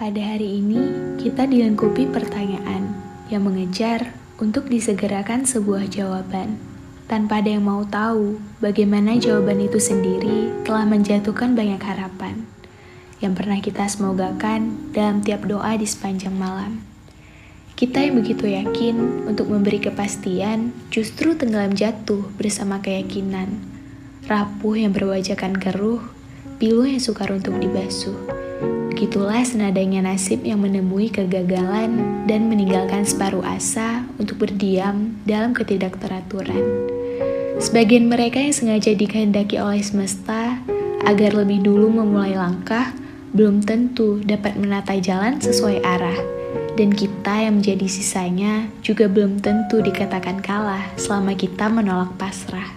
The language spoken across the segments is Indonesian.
Pada hari ini, kita dilengkapi pertanyaan yang mengejar untuk disegerakan sebuah jawaban. Tanpa ada yang mau tahu bagaimana jawaban itu sendiri telah menjatuhkan banyak harapan yang pernah kita semogakan dalam tiap doa di sepanjang malam. Kita yang begitu yakin untuk memberi kepastian justru tenggelam jatuh bersama keyakinan. Rapuh yang berwajakan keruh, pilu yang sukar untuk dibasuh. Begitulah senadanya nasib yang menemui kegagalan dan meninggalkan separuh asa untuk berdiam dalam ketidakteraturan. Sebagian mereka yang sengaja dikehendaki oleh semesta agar lebih dulu memulai langkah, belum tentu dapat menata jalan sesuai arah. Dan kita yang menjadi sisanya juga belum tentu dikatakan kalah selama kita menolak pasrah.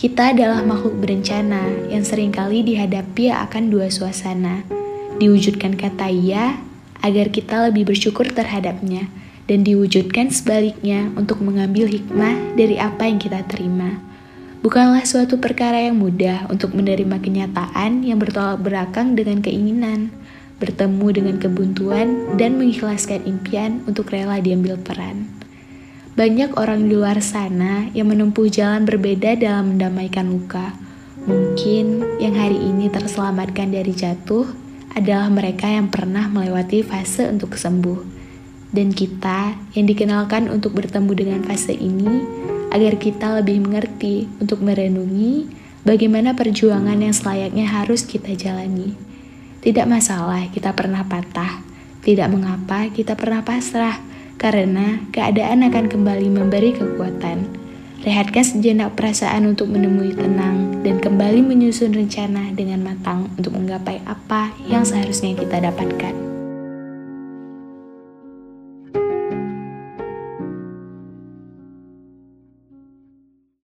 Kita adalah makhluk berencana yang sering kali dihadapi akan dua suasana. Diwujudkan kata iya agar kita lebih bersyukur terhadapnya, dan diwujudkan sebaliknya untuk mengambil hikmah dari apa yang kita terima. Bukanlah suatu perkara yang mudah untuk menerima kenyataan yang bertolak belakang dengan keinginan, bertemu dengan kebuntuan, dan mengikhlaskan impian untuk rela diambil peran. Banyak orang di luar sana yang menempuh jalan berbeda dalam mendamaikan luka. Mungkin yang hari ini terselamatkan dari jatuh adalah mereka yang pernah melewati fase untuk sembuh. Dan kita yang dikenalkan untuk bertemu dengan fase ini agar kita lebih mengerti untuk merenungi bagaimana perjuangan yang selayaknya harus kita jalani. Tidak masalah kita pernah patah, tidak mengapa kita pernah pasrah karena keadaan akan kembali memberi kekuatan. Rehatkan sejenak perasaan untuk menemui tenang dan kembali menyusun rencana dengan matang untuk menggapai apa yang seharusnya kita dapatkan.